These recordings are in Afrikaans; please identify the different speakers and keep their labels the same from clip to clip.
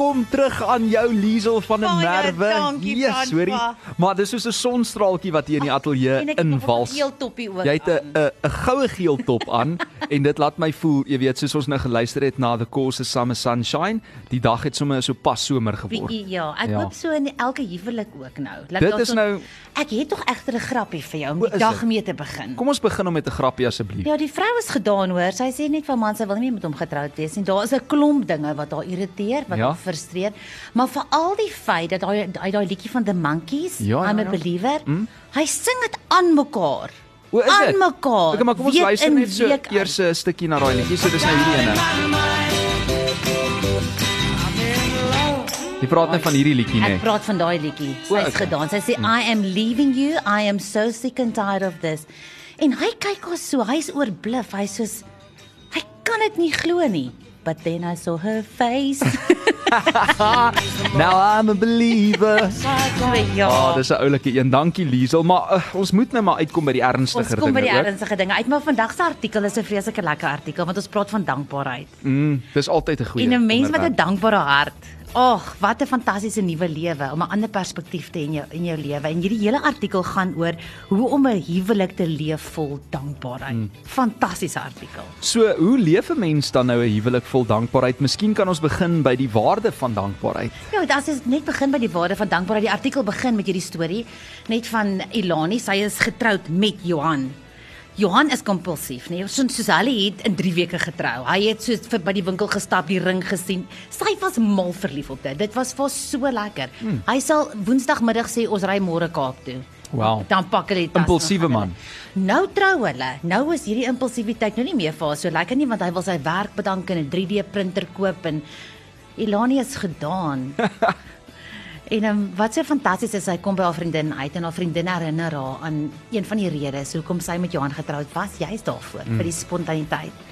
Speaker 1: Welkom terug aan jou Liesel van 'n
Speaker 2: Baie
Speaker 1: Merwe.
Speaker 2: dankie,
Speaker 1: Yes,
Speaker 2: Francois.
Speaker 1: hoorie. Maar dis soos 'n sonstraaltjie wat hier in die ateljee invals. Jy het 'n. 'n goue geel top aan en dit laat my voel, jy weet, soos ons nou geluister het na The Course Summer Sunshine, die dag het sommer so pas somer geword.
Speaker 2: Ja, ek
Speaker 1: Ja.
Speaker 2: hoop so in elke huwelik ook nou. Laat
Speaker 1: Dit is
Speaker 2: so-
Speaker 1: nou-
Speaker 2: Ek het tog egter 'n grappie vir jou om die dag mee te begin.
Speaker 1: Kom ons begin om met 'n grappie asseblief.
Speaker 2: Ja, die vrou is gedaan hoor. Sy sê net van man sy wil nie meer met hom getroud wees nie. Daar is 'n klomp dinge wat haar irriteer, wat
Speaker 1: Ja.
Speaker 2: haar frustreer, maar veral die feit dat hy hy daai liedjie van The Monkees,
Speaker 1: Ja, ja,
Speaker 2: I'm a
Speaker 1: ja.
Speaker 2: Believer, hy sing dit aan mekaar.
Speaker 1: O, is
Speaker 2: aan
Speaker 1: dit?
Speaker 2: mekaar.
Speaker 1: Okay, maar kom ons luister net so
Speaker 2: uit.
Speaker 1: eers 'n stukkie na daai liedjie. So dis nou hierdie ene. Jy praat net van hierdie liedjie,
Speaker 2: Ek
Speaker 1: nee.
Speaker 2: praat van daai liedjie. Sy's
Speaker 1: okay.
Speaker 2: gedaan. Sy sê I am leaving you. I am so sick and tired of this. En hy kyk haar so, hy's oorbluf. Hy's soos hy kan dit nie glo nie. But then I saw her face.
Speaker 1: Now I'm a believer.
Speaker 2: ja.
Speaker 1: Ah, dis 'n oulike een. Dankie Liesel, maar uh, ons moet nou maar uitkom by die
Speaker 2: Ons
Speaker 1: ernstiger
Speaker 2: kom by
Speaker 1: dinge
Speaker 2: die
Speaker 1: ook.
Speaker 2: ernstige dinge uit, maar vandag se artikel is 'n vreeslike lekker artikel want ons praat van dankbaarheid.
Speaker 1: Mm, dis altyd 'n goeie.
Speaker 2: en 'n mens met 'n
Speaker 1: onderwerp.
Speaker 2: dankbare hart. Ag, wat 'n fantastiese nuwe lewe om 'n ander perspektief te hê in jou in jou lewe. En hierdie hele artikel gaan oor hoe om 'n huwelik te leef vol dankbaarheid.
Speaker 1: Mm.
Speaker 2: Fantastiese artikel.
Speaker 1: So, hoe leef 'n mens dan nou 'n huwelik vol dankbaarheid? Miskien kan ons begin by die waarde van dankbaarheid.
Speaker 2: Ja, dit is net begin by die waarde van dankbaarheid. Die artikel begin met hierdie storie net van Elani. Sy is getroud met Johan. Johan is kompulsief, nee, so soos hulle het in 3 weke getrou. Hy het so vir by die winkel gestap, die ring gesien. Sy was mal verlief op dit. Dit was vir so lekker. Hmm. Hy sal woensdagmiddag sê ons ry môre Kaap toe.
Speaker 1: Wow.
Speaker 2: Dan pak hulle die tas.
Speaker 1: Impulsiewe man.
Speaker 2: Nou trou hulle. Nou is hierdie impulsiwiteit nou nie meer vir haar so lekker nie want hy wil sy werk bedank en 'n 3D printer koop en Elani is gedaan. En um, wat so fantasties is, sy kom by haar vriendin uit en haar vriendin herinner haar aan een van die redes hoekom sy met Johan getroud was, juist daarvoor, mm. vir die spontaniteit.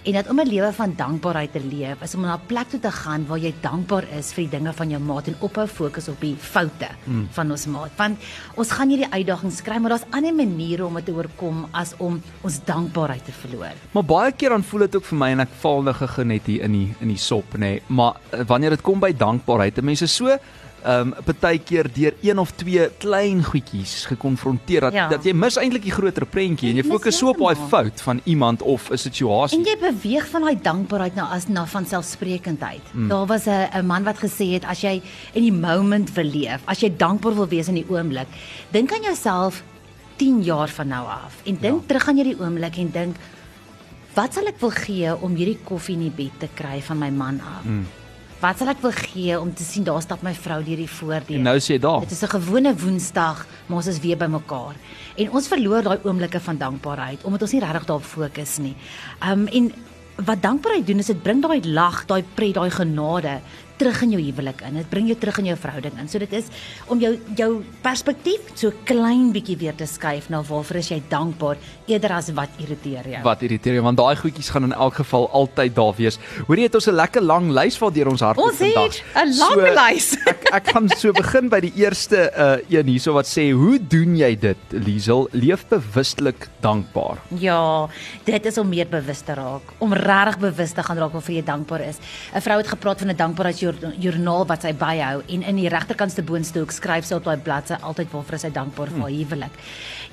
Speaker 2: En dat om 'n lewe van dankbaarheid te leef, is om na 'n plek toe te gaan waar jy dankbaar is vir die dinge van jou maat en ophou fokus op die foute mm. van ons maat. Want ons gaan hierdie uitdagings kry, maar daar's ander maniere om dit te oorkom as om ons dankbaarheid te verloor.
Speaker 1: Maar baie keer dan voel dit ook vir my en ek val nou gou net hier in die in die sop, nê. Nee. Maar uh, wanneer dit kom by dankbaarheid, mense so ehm um, partykeer deur een of twee klein goedjies gekonfronteer dat
Speaker 2: Ja.
Speaker 1: dat jy mis eintlik die groter prentjie en jy fokus so op daai fout van iemand of 'n situasie.
Speaker 2: En jy beweeg van daai dankbaarheid na as na van selfsprekendheid. Mm. Daar was 'n 'n man wat gesê het as jy in die moment wil leef, as jy dankbaar wil wees in die oomblik, dink aan jouself 10 jaar van nou af en dink ja. terug aan hierdie oomblik en dink wat sal ek wil gee om hierdie koffie in die bed te kry van my man af? Mm. Wat sal ek wil gee om te sien daar stap my vrou deur die voordeur?
Speaker 1: En nou sê jy daar.
Speaker 2: Dit is 'n gewone Woensdag, maar ons is weer bymekaar. En ons verloor daai oomblikke van dankbaarheid omdat ons nie regtig daarop fokus nie. Um en wat dankbaarheid doen is dit bring daai lag, daai pret, daai genade terug in jou huwelik in. Dit bring jou terug in jou verhouding in. So dit is om jou jou perspektief so klein bietjie weer te skuif na waarvoor is jy dankbaar eerder as wat irriteer jou.
Speaker 1: Wat irriteer jou want daai goedjies gaan in elk geval altyd daar wees. Hoorie het ons 'n lekker lang lys waardeur ons hart
Speaker 2: Ons het
Speaker 1: vandag.
Speaker 2: 'n lang lys.
Speaker 1: ek ek gaan so begin by die eerste uh een hierso wat sê hoe doen jy dit Liesel? Leef bewustelik dankbaar.
Speaker 2: Ja, dit is om meer bewus te raak, om regtig bewus te gaan raak waarvoor jy dankbaar is. 'n Vrou het gepraat van 'n dankbaarheidsjoernaal wat sy byhou en in die regterkantste boonste hoek skryf sy op daai bladsy altyd waarvoor sy dankbaar vir haar huwelik.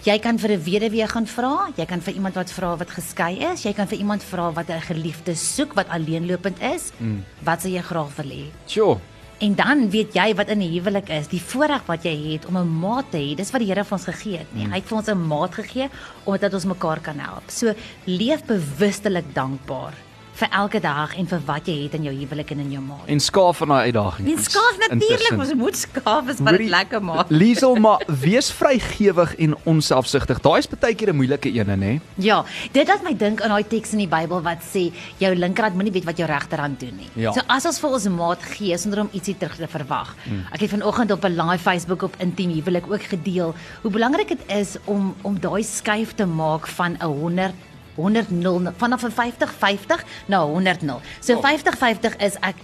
Speaker 2: Jy kan vir 'n weduwee gaan vra, jy kan vir iemand wat vra wat geskei is, jy kan vir iemand vra wat 'n geliefde soek wat alleenlopend is. Mm. Wat sou jy graag wil hê?
Speaker 1: Sjoe.
Speaker 2: En dan weet jy wat in 'n huwelik is, die voorreg wat jy het om 'n maat te hê. Dis wat die Here vir ons gegee het, nee. Hy het vir ons 'n maat gegee omdat ons mekaar kan help. So leef bewustelik dankbaar vir elke dag en vir wat jy het in jou huwelik en in jou maat.
Speaker 1: En skaaf van daai uitdagings.
Speaker 2: En skaaf natuurlik, ons moet skaaf is wat dit lekker maak.
Speaker 1: Liesel, maar wees vrygewig en onselfsugtig. Daai is baie keer 'n moeilike een, nê?
Speaker 2: Ja, dit laat my dink aan daai teks in die Bybel wat sê jou linkerhand moenie weet wat jou regterhand doen nie.
Speaker 1: Ja.
Speaker 2: So as ons vir ons maat gee sonder om ietsie terug te verwag. Hmm. Ek het vanoggend op 'n live Facebook op intiem huwelik ook gedeel hoe belangrik dit is om om daai skuif te maak van 'n 100 100 0 vanaf 'n 50 50 na 100 0. So
Speaker 1: Oh.
Speaker 2: 50 50 is ek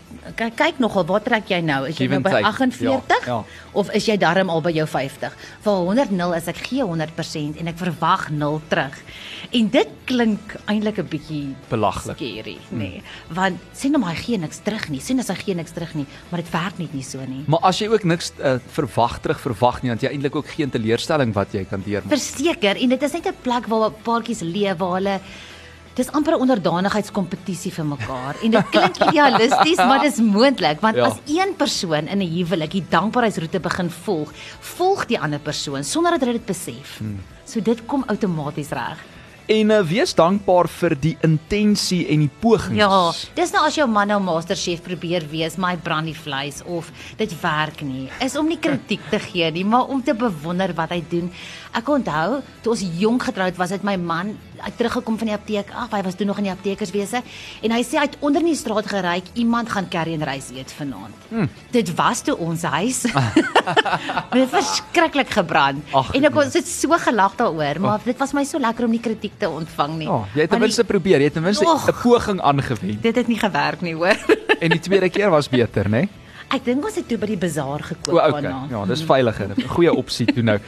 Speaker 2: kyk, nogal waar trek jy nou? Is jy nou by
Speaker 1: take.
Speaker 2: 48
Speaker 1: Ja, ja.
Speaker 2: of is jy darm al by jou 50? Vir 100 0 is ek gee 100% en ek verwag 0 terug. En dit klink eintlik 'n bietjie
Speaker 1: Belaglik.
Speaker 2: scary, nê. Nee. Want sien nou maar hy gee niks terug nie. Sien as hy gee niks terug nie, maar dit werk net nie so nie.
Speaker 1: Maar as jy ook niks uh, verwag terug verwag nie, dan het jy eintlik ook geen teleurstelling wat jy kan deurmaak.
Speaker 2: Verseker en dit is net 'n plek waar paartjies leef waar hulle Dis amper 'n onderdanigheidskompetisie vir mekaar. En dit klink idealisties, maar dis moontlik want
Speaker 1: Ja.
Speaker 2: as een persoon in 'n huwelik die dankbaarheidsroete begin volg, volg die ander persoon sonder dat hulle dit besef. Hmm. So dit kom outomaties reg.
Speaker 1: En uh, wees dankbaar vir die intensie en die pogings.
Speaker 2: Ja, dis nou as jou man nou masterchef probeer wees, my brandy vleis of dit werk nie. Is om nie kritiek te gee nie, maar om te bewonder wat hy doen. Ek onthou toe ons jonk getroud was, het my man hy het teruggekom van die apteek. Ag, hy was toe nog in die aptekerswese en hy sê hy het onder in die straat geryk, iemand gaan curry en rys eet vanaand. Hmm. Dit was toe ons huis. dit het verskriklik gebrand.
Speaker 1: Ag,
Speaker 2: en ek
Speaker 1: nee.
Speaker 2: ons het so gelag daaroor, maar dit was my so lekker om nie kritiek te ontvang nie.
Speaker 1: Ja, jy het ten minste probeer, jy het ten minste. 'n poging aangewend.
Speaker 2: Dit het nie gewerk nie, hoor.
Speaker 1: En die tweede keer was beter, né?
Speaker 2: Ek dink ons het toe by die bazaar gekoop
Speaker 1: O, okay.
Speaker 2: daarna.
Speaker 1: Ja, dis veiliger. 'n Goeie opsie toe nou.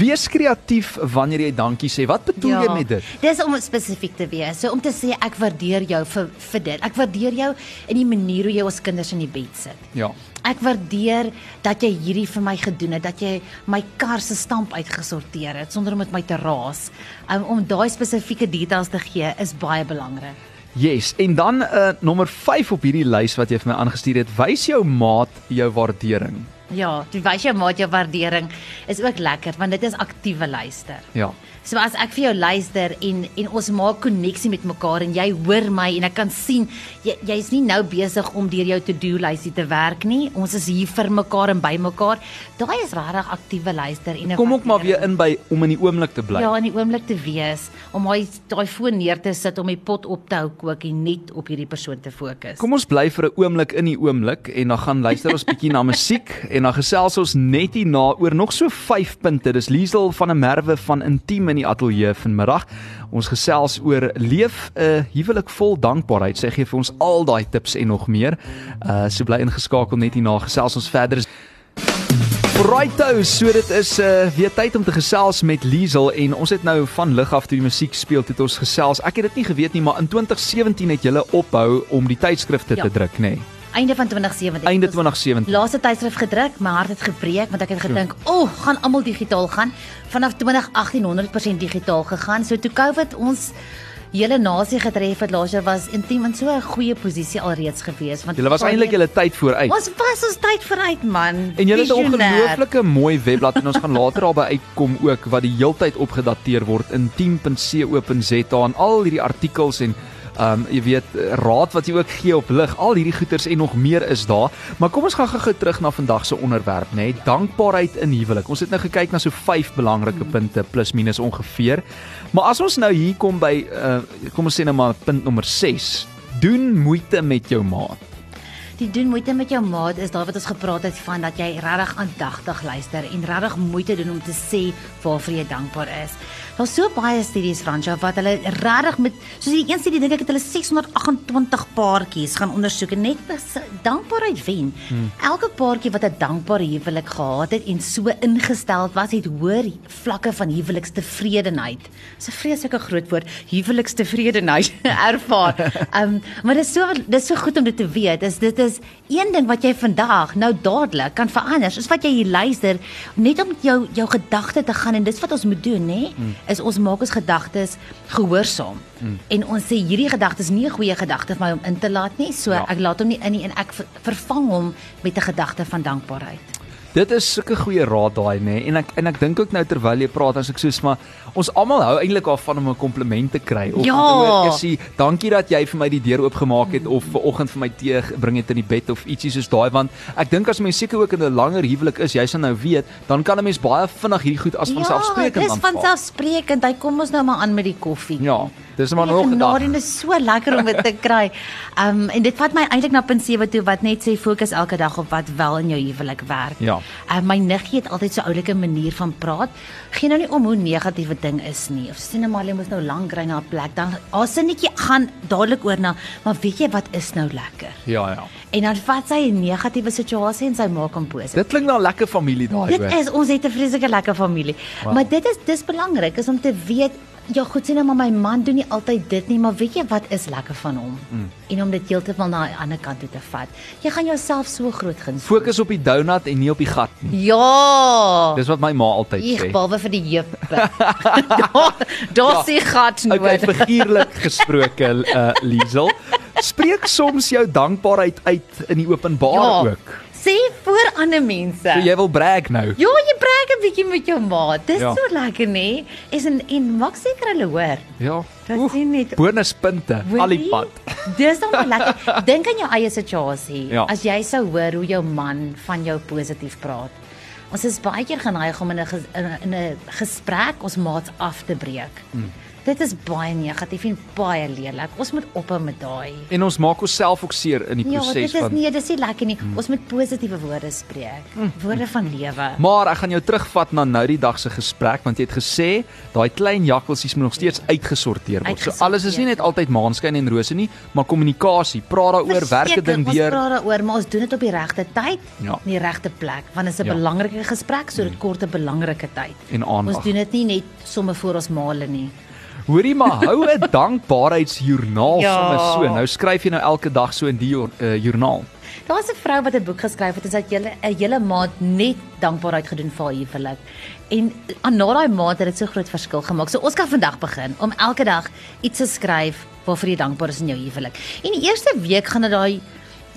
Speaker 1: Wees kreatief wanneer jy dankie sê. Wat bedoel jy met dit?
Speaker 2: Dis om spesifiek te wees. So om te sê ek waardeer jou vir vir dit. Ek waardeer jou in die manier hoe jy ons kinders in die bed sit.
Speaker 1: Ja.
Speaker 2: Ek waardeer dat jy hierdie vir my gedoen het, dat jy my kar se stamp uitgesorteer het sonder om dit my te raas. Um, om daai spesifieke details te gee is baie belangrik.
Speaker 1: Yes, en dan uh nommer 5 op hierdie lys wat jy vir my aangestuur het, wys jou maat jou waardering.
Speaker 2: Ja, jy wys jou maat jou waardering is ook lekker want dit is aktiewe luister.
Speaker 1: Ja.
Speaker 2: So as ek vir jou luister en en ons maak koneksie met mekaar en jy hoor my en ek kan sien jy jy's nie nou besig om deur jou to-do lysie te werk nie. Ons is hier vir mekaar en by mekaar. Daai is regtig aktiewe luister en
Speaker 1: Kom ook maar weer in by om in die oomblik te bly.
Speaker 2: Ja, in die oomblik te wees om daai daai foon neer te sit om die pot op te hou kook en net op hierdie persoon te fokus.
Speaker 1: Kom ons bly vir 'n oomblik in die oomblik en dan gaan luister ons bietjie na musiek en dan gesels ons net hierna oor nog so 5 punte. Dis Liesel van 'n Merwe van Intiem in die ateljee vanmiddag. Ons gesels oor leef 'n huwelik vol dankbaarheid. Sy gee vir ons al daai tips en nog meer. Uh so bly ingeskakel net hierna gesels ons verder. Righto, so dit is uh weer tyd om te gesels met Liesel en ons het nou van lig af toe die musiek speel het ons gesels. Ek het dit nie geweet nie, maar in 2017 het julle ophou om die tydskrifte
Speaker 2: Ja.
Speaker 1: te druk, nê? Nee.
Speaker 2: Einde van 2017.
Speaker 1: Einde
Speaker 2: Ons
Speaker 1: 2017.
Speaker 2: Laaste tydskrif gedruk, my hart het gebreek want ek het gedink, "O, oh, gaan almal digitaal gaan." Vanaf 2018 100% digitaal gegaan. So toe COVID ons hele nasie getref het laas jaar was intiem in so 'n goeie posisie alreeds gewees want
Speaker 1: Julle was eintlik julle tyd vooruit.
Speaker 2: Ons was ons tyd vooruit man.
Speaker 1: En julle het 'n ongelooflike mooi webblad en ons gaan later daarby uitkom ook wat die heeltyd opgedateer word in 10.co.za en al hierdie artikels en Um jy weet raad wat jy ook gee op lig. Al hierdie goeters en nog meer is daar. Maar kom ons gaan gou-gou terug na vandag se onderwerp, nê? Nee, dankbaarheid in huwelik. Ons het nou gekyk na so 5 belangrike punte plus minus ongeveer. Maar as ons nou hier kom by uh kom ons sê nou maar punt nommer 6. Doen moeite met jou maat.
Speaker 2: Die doen moeite met jou maat is daar wat ons gepraat het van dat jy regtig aandagtig luister en regtig moeite doen om te sê waarvoor jy dankbaar is. Daar's so baie studies Fransja wat hulle regtig met soos die een studie dink ek het hulle 628 paartjies gaan ondersoek en net dankbaarheid wen. Hmm. Elke paartjie wat 'n dankbare huwelik gehad het en so ingestel was, het hoër vlakke van huwelikstevredenheid. Dis 'n vreeslike groot woord, huwelikstevredenheid ervaar. Um maar dit is so dit is so goed om dit te weet. Is dit is een ding wat jy vandag nou dadelik kan verander. Soos wat jy hier luister, net om jou jou gedagte te gaan en dis wat ons moet doen, nê? Mm. Is ons maak ons gedagtes gehoorsaam. Mm. En ons sê hierdie gedagte is nie 'n goeie gedagte vir my om in te laat nie. So Ja. ek laat hom nie in nie en ek ver, vervang hom met 'n gedagte van dankbaarheid.
Speaker 1: Dit is sulke goeie raad daai nê nee. en ek en ek dink ook nou terwyl jy praat as ek soos maar ons almal hou eintlik daarvan om 'n kompliment te kry of
Speaker 2: Ja.
Speaker 1: om te hoor Essie dankie dat jy vir my die deur oopgemaak het of ver oggend vir my tee gebring het in die bed of ietsie soos daai want ek dink as mens seker ook in 'n langer huwelik is jy sal nou weet dan kan 'n mens baie vinnig hierdie goed as vanselfsprekend
Speaker 2: Ja, dis vanselfsprekend. Hy kom ons nou maar aan met die koffie.
Speaker 1: Ja, dis maar nog 'n
Speaker 2: genade
Speaker 1: dag.
Speaker 2: en dit is so lekker om dit te kry. Um en dit vat my eintlik na punt 7 toe wat net sê fokus elke dag op wat wel in jou huwelik werk.
Speaker 1: Ja. Ja.
Speaker 2: Uh, my niggie het altyd so oulike manier van praat. Geen nou nie om hoe negatiewe ding is nie. Of sien nou maar jy moet nou lank ry na 'n plek, dan haar sinnetjie gaan dadelik oor na, maar weet jy wat is nou lekker?
Speaker 1: Ja, ja.
Speaker 2: En dan vat sy 'n negatiewe situasie en sy maak hom positief.
Speaker 1: Dit klink na 'n lekker familie daai
Speaker 2: Dit
Speaker 1: hoor.
Speaker 2: is ons het 'n vreeslike lekker familie. Wow. Maar dit is dis belangrik is om te weet ja, goed sien nou maar my man doen nie altyd dit nie, maar weet jy wat is lekker van hom? Mm. En om dit heeltemal na 'n ander kant toe te vat. Jy gaan jouself so groot guns.
Speaker 1: Fokus op die donut en nie op die gat nie.
Speaker 2: Ja.
Speaker 1: Dis wat my ma altyd
Speaker 2: Ek
Speaker 1: sê.
Speaker 2: behalwe vir die heupe. daar daar
Speaker 1: Ja.
Speaker 2: sien gat
Speaker 1: Okay,
Speaker 2: nodig.
Speaker 1: figuurlik gesproke, uh Liesel. Spreek soms jou dankbaarheid uit in die openbaar
Speaker 2: Ja.
Speaker 1: ook.
Speaker 2: Sê voor ander mense.
Speaker 1: So jy wil brag nou.
Speaker 2: Ja, brag 'n bietjie met jou maat. Dis
Speaker 1: Ja.
Speaker 2: so lekker, nê? Is en en maak seker hulle hoor.
Speaker 1: Ja.
Speaker 2: Dat sien net
Speaker 1: Bonuspunte al die pad.
Speaker 2: Dis dan lekker. Dink aan jou eie situasie.
Speaker 1: Ja.
Speaker 2: As jy sou hoor hoe jou man van jou positief praat. Ons is baie keer geneig om in 'n- in 'n gesprek ons maats af te breek. Mm. Dit is baie negatief en baie lelik. Ons moet ophou met daai.
Speaker 1: En ons maak onsself ook seer in die
Speaker 2: Ja,
Speaker 1: proses
Speaker 2: dit is
Speaker 1: van
Speaker 2: nee, dis nie lekker nie. Mm. Ons moet positiewe woorde spreek. Mm. Woorde van lewe.
Speaker 1: Maar ek gaan jou terugvat na nou die dag se gesprek want jy het gesê daai klein jakkalsies moet nog steeds uitgesorteer word. So alles is nie net altyd maanskyn en rose nie, maar kommunikasie, praat daaroor, werk dit ding
Speaker 2: Ons
Speaker 1: deur.
Speaker 2: praat daaroor, maar ons doen dit op die regte tyd,
Speaker 1: Ja.
Speaker 2: in die regte plek, want dit is 'n
Speaker 1: Ja.
Speaker 2: belangrike gesprek, so dit kort 'n belangrike tyd.
Speaker 1: En aandag.
Speaker 2: Ons doen dit nie net sommer voor ons male nie.
Speaker 1: Hoorie maar hou 'n dankbaarheidsjoernaal
Speaker 2: Ja.
Speaker 1: sommer so. Nou skryf jy nou elke dag so in die jour- uh, joernaal.
Speaker 2: Daar's 'n vrou wat 'n boek geskryf het en sy het julle 'n hele maand net dankbaarheid gedoen vir haar huwelik. En aan na daai maand het dit so groot verskil gemaak. So ons kan vandag begin om elke dag iets te skryf waarvoor jy dankbaar is in jou huwelik. En die eerste week gaan dit daai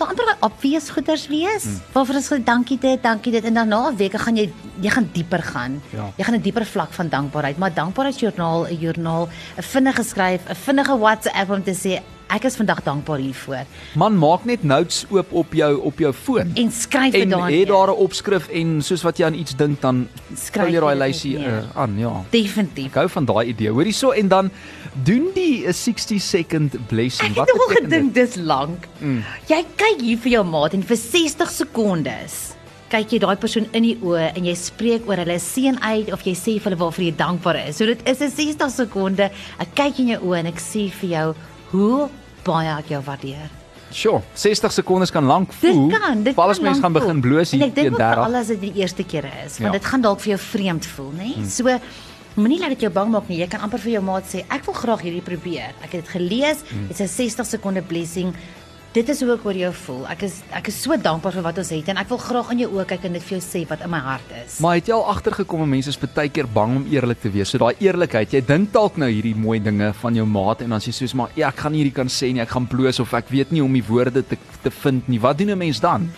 Speaker 2: vir amper daai obvious goeders wees. Hmm. Waarvoor ons sê dankie dit, dankie dit en daarna weke gaan jy jy gaan dieper gaan.
Speaker 1: Ja.
Speaker 2: Jy gaan 'n dieper vlak van dankbaarheid, maar dankbaarheidsjoernaal, 'n joernaal, 'n vinnige skryf, 'n vinnige WhatsApp om te sê ek is vandag dankbaar hiervoor
Speaker 1: Man maak net notes oop op jou op jou foon.
Speaker 2: en skryf dit
Speaker 1: En
Speaker 2: daar.
Speaker 1: het daar 'n opskrif en soos wat jy aan iets dink dan
Speaker 2: Skryf
Speaker 1: jy daai lysie uh, aan, ja.
Speaker 2: Definitief.
Speaker 1: Ek hou van daai idee. Hoorie so en dan doen die 'n 60 second blessing.
Speaker 2: Ek
Speaker 1: Wat beteken dit?
Speaker 2: gedink dis lank. Mm. Jy kyk hier vir jou maat en vir 60 sekondes kyk jy daai persoon in die oë en jy spreek oor hulle seën uit of jy sê vir hulle waarvoor jy dankbaar is. So dit is 'n 60 sekonde. Ek kyk in jou oë en ek sê vir jou hoe baie ek jou waardeer.
Speaker 1: Sjoe, 60 sekondes kan lank
Speaker 2: Dit
Speaker 1: voel.
Speaker 2: kan, dit kan
Speaker 1: mens
Speaker 2: lank
Speaker 1: gaan begin bloos hier teen
Speaker 2: ook vir
Speaker 1: 30.
Speaker 2: al as dit die eerste keer is, want
Speaker 1: Ja.
Speaker 2: dit gaan dalk vir jou vreemd voel, nê? Hmm. So moenie laat dit jou bang maak nie. Jy kan amper vir jou maat sê, ek wil graag hierdie probeer. Ek het dit gelees.
Speaker 1: Hmm.
Speaker 2: Dit's 'n 60 sekonde blessing. Dit is hoe ek oor jou voel. Ek is ek is so dankbaar vir wat ons het en ek wil graag in jou oë kyk en dit vir jou sê wat in my hart is.
Speaker 1: Maar het jy al agtergekom mense is baie keer bang om eerlik te wees. So daai eerlikheid, jy dink dalk nou hierdie mooi dinge van jou maat en dan sê jy soos maar ja, ek gaan nie hierdie kan sê nie, ek gaan bloos of ek weet nie om die woorde te te vind nie. Wat doen 'n mens dan?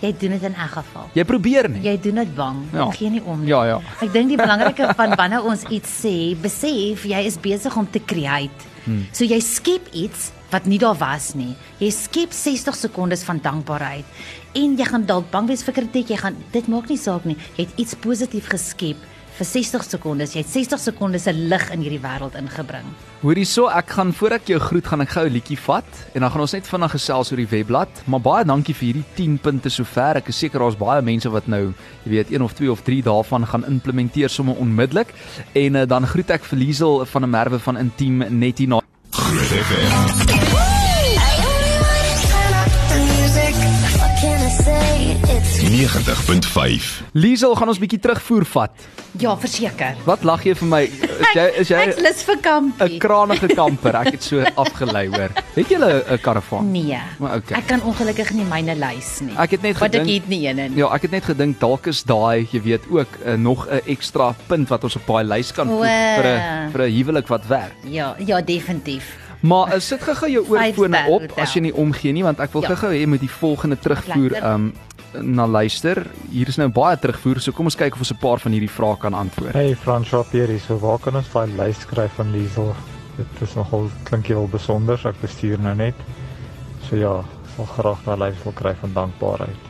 Speaker 2: Jy doen dit in elk geval.
Speaker 1: Jy probeer nie.
Speaker 2: Jy doen dit bang.
Speaker 1: Ja.
Speaker 2: Gee nie om nie.
Speaker 1: Ja, ja.
Speaker 2: Ek dink die belangrike van wanneer ons iets sê, besef jy is besig om te create. Hmm. So jy skep iets wat nie daar was nie. Jy skep 60 sekondes van dankbaarheid en jy gaan dalk bang wees vir kritiek. Jy gaan dit maak nie saak nie. Jy het iets positief geskep vir 60 sekondes. Jy het 60 sekondes se lig in hierdie wêreld ingebring.
Speaker 1: Hoorie so, ek gaan voor ek jou groet, gaan ek gou 'n liedjie vat en dan gaan ons net vinnig gesels oor die webblad. Maar baie dankie vir hierdie 10 punte sover. Ek is seker daar's baie mense wat nou, jy weet, een of twee of drie daarvan gaan implementeer sommer onmiddellik. En uh, dan groet ek vir Liesel van 'n merwe van Intiem net hier na
Speaker 3: Groot FM. 90.5.
Speaker 1: Liesel gaan ons bietjie terugvoer vat.
Speaker 2: Ja, verseker.
Speaker 1: Wat lag jy vir my? Is jy is jy
Speaker 2: Ek lus vir
Speaker 1: 'n
Speaker 2: kampie.
Speaker 1: kranige kamper? Ek het so afgelei hoor. Het jy 'n 'n karavaan?
Speaker 2: Nee.
Speaker 1: Maar okay.
Speaker 2: Ek kan ongelukkig nie myne lys nie.
Speaker 1: Ek het net
Speaker 2: Want ek
Speaker 1: gedink-
Speaker 2: het nie een nie.
Speaker 1: Ja, ek het net gedink dalk is daai, jy weet, ook uh, nog 'n ekstra punt wat ons op daai lys kan voeg
Speaker 2: O.
Speaker 1: vir 'n vir 'n huwelik wat werk.
Speaker 2: Ja, ja, definitief.
Speaker 1: Maar uh, sit gou-gou jou oorfone op
Speaker 2: hotel.
Speaker 1: as jy nie omgee nie want ek wil
Speaker 2: Ja.
Speaker 1: gou-gou hê met die volgende terugvoer um na luister. Hier is nou baie terugvoer, so kom ons kyk of ons 'n paar van hierdie vrae kan antwoord.
Speaker 4: Hey Pierre, hier. so waar kan ons daai lys skryf van Liesel? Dit is nogal klink heel besonder, ek bestuur nou net. So ja, sal graag daai lys wil kry van dankbaarheid.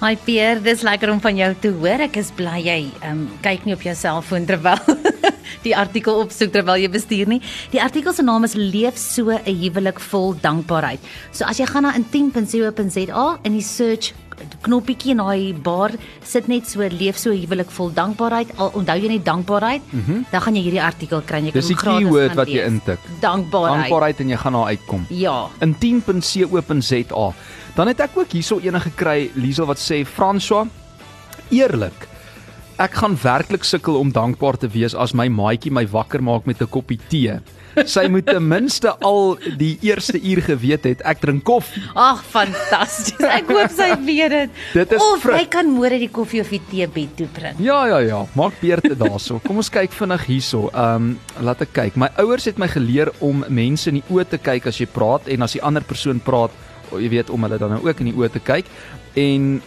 Speaker 2: Hi Pierre, dis lekker om van jou te hoor. Ek is bly jy um, kyk nie op jou selfoon terwyl die artikel opsoek terwyl jy bestuur nie. Die artikel se naam is Leef so 'n huwelik vol dankbaarheid. So as jy gaan na intiem.co.za in die search knoppietjie in daai bar sit net so leef so huwelik vol dankbaarheid. Al onthou jy net dankbaarheid, mm -hmm. dan gaan jy hierdie artikel kry en jy kan
Speaker 1: Dis die
Speaker 2: hom gratis
Speaker 1: keyword
Speaker 2: gaan
Speaker 1: wat jy
Speaker 2: lees.
Speaker 1: intik.
Speaker 2: Dankbaarheid.
Speaker 1: Dankbaarheid en jy gaan daar uitkom.
Speaker 2: Ja.
Speaker 1: in 10.co.za. Dan het ek ook hierso ene gekry, Liesel wat sê François, eerlik. Ek gaan werklik sukkel om dankbaar te wees as my maatjie my wakker maak met 'n koppie tee. Sy moet ten minste al die eerste uur geweet het ek drink koffie.
Speaker 2: Ag, fantasties. Ek hoop sy weet dit.
Speaker 1: Dit is
Speaker 2: of
Speaker 1: frik.
Speaker 2: hy kan môre die koffie of die tee bed toe bring.
Speaker 1: Ja ja ja, maak beurte daarso. Kom ons kyk vinnig hierso. Ehm um, laat ek kyk. My ouers het my geleer om mense in die oë te kyk as jy praat en as die ander persoon praat, jy weet om hulle dan nou ook in die oë te kyk. En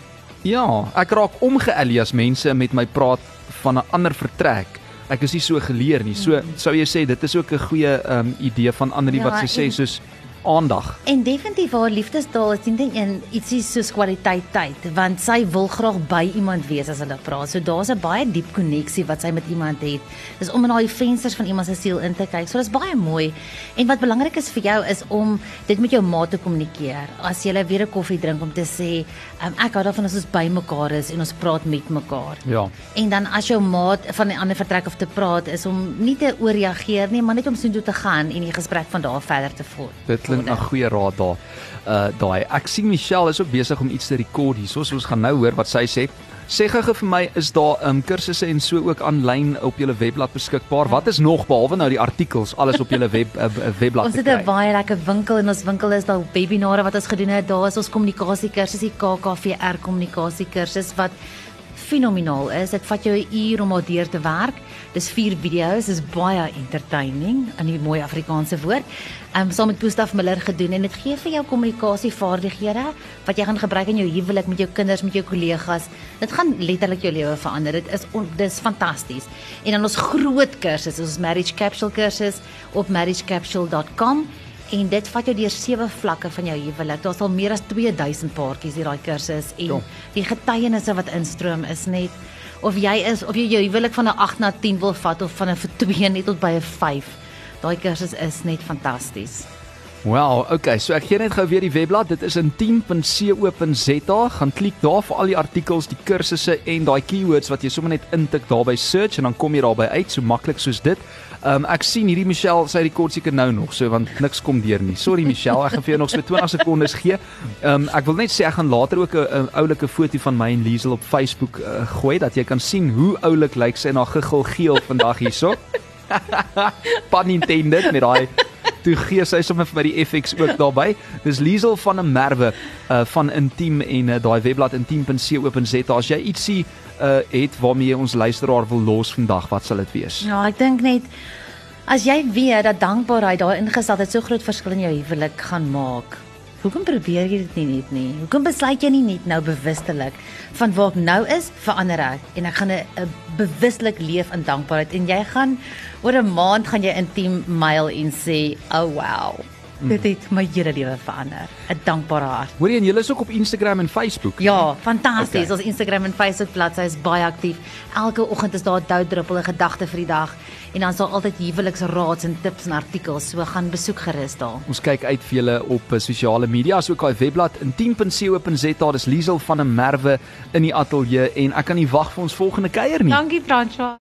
Speaker 1: ja, ek raak omgeëlie as mense met my praat van 'n ander vertrek. Ek is nie so geleer nie. So sou jy sê dit is ook 'n goeie um, idee van ander
Speaker 2: Ja,
Speaker 1: wat sy sê soos aandag.
Speaker 2: En definitief haar liefdestaal is nie net een ietsie soos kwaliteit tyd, want sy wil graag by iemand wees as hulle praat. So daar's 'n baie diep koneksie wat sy met iemand het. Dis om in daai vensters van iemand se siel in te kyk. So dis baie mooi. En wat belangrik is vir jou is om dit met jou maat te kommunikeer. As jy weer 'n koffie drink om te sê, um, ek hou daarvan as ons by mekaar is en ons praat met mekaar.
Speaker 1: Ja.
Speaker 2: En dan as jou maat van 'n ander vertrek of te praat is om nie te ooreageer nie, maar net om soontoe te gaan en die gesprek van daar verder te voer.
Speaker 1: Dit klink na goeie raad daar. Uh daai. Ek sien Michelle is ook besig om iets te rekord hier. So ons gaan nou hoor wat sy sê. Sê gou vir my, is daar um kursusse en so ook aanlyn op julle webblad beskikbaar? Wat is nog behalwe nou die artikels alles op julle web uh, webblad
Speaker 2: Ons het 'n baie lekker winkel en ons winkel is daar webinare wat ons gedoen het. Daar is ons kommunikasiekursus, die KKVR kommunikasiekursus wat fenomenaal is. Dit vat jou 'n uur om daardeur te werk. Dis 4 video's, dis baie entertaining in die mooi Afrikaanse woord. Ehm um, saam met Gustaf Miller gedoen en dit gee vir jou kommunikasievaardighede wat jy gaan gebruik in jou huwelik met jou kinders, met jou kollegas. Dit gaan letterlik jou lewe verander. Dit is on, dis fantasties. En dan ons groot kursus, ons marriage capsule kursus op marriagecapsule.com en dit vat jou deur sewe vlakke van jou huwelik. Daar's al meer as 2000 paartjies hier daai kursus en
Speaker 1: Ja.
Speaker 2: die getuienisse wat instroom is net of jy is of jy jou huwelik van 'n 8 na 10 wil vat of van 'n 2 net tot by 'n 5. Daai kursus is net fantasties.
Speaker 1: Wel, okay, so ek gee net gou weer die webblad. Dit is in 10.co.za. Gaan klik daar vir al die artikels, die kursusse en daai keywords wat jy sommer net intik daar by search en dan kom jy daarby uit, so maklik soos dit. Um ek sien hierdie Michelle, sy rekord seker nou nog, so want niks kom deur nie. Sorry Michelle, ek gaan vir jou nog so 20 sekondes gee. Um ek wil net sê ek gaan later ook 'n oulike foto van my en Liesel op Facebook uh, gooi dat jy kan sien hoe oulik lyk sy na giggel geel vandag hierso. Pun intended met daai toe gee sy sommer vir my die FX ook daarbey. Dis Liesel van 'n Merwe uh van Intiem en uh, daai webblad intiem.co.za. As jy ietsie uh het waarmee jy ons luisteraar wil los vandag, wat sal dit wees?
Speaker 2: Ja, ek dink net as jy weet dat dankbaarheid daai ingesteldheid so groot verskil in jou huwelik gaan maak. Hoekom probeer jy dit nie net nie? Hoekom besluit jy nie net nou bewustelik van waar ek nou is, verander ek en ek gaan 'n bewuslik leef in dankbaarheid en jy gaan oor 'n maand gaan jy intiem mail en sê, "Oh wow. Dit het my hele lewe verander." 'n Dankbare hart.
Speaker 1: Hoor jy en julle is ook op Instagram en Facebook?
Speaker 2: Ja, fantasties. Okay. Ons Instagram en Facebook bladsy is baie aktief. Elke oggend is daar 'n doudruppel 'n gedagte vir die dag en dan is daar altyd huweliksraads en tips en artikels. So gaan besoek gerus daar.
Speaker 1: Ons kyk uit vir julle op uh, sosiale media, asook daai webblad intiem.co.za. Dis Liesel van 'n Merwe in die ateljee en ek kan nie wag vir ons volgende kuier nie.
Speaker 2: Dankie Franswa.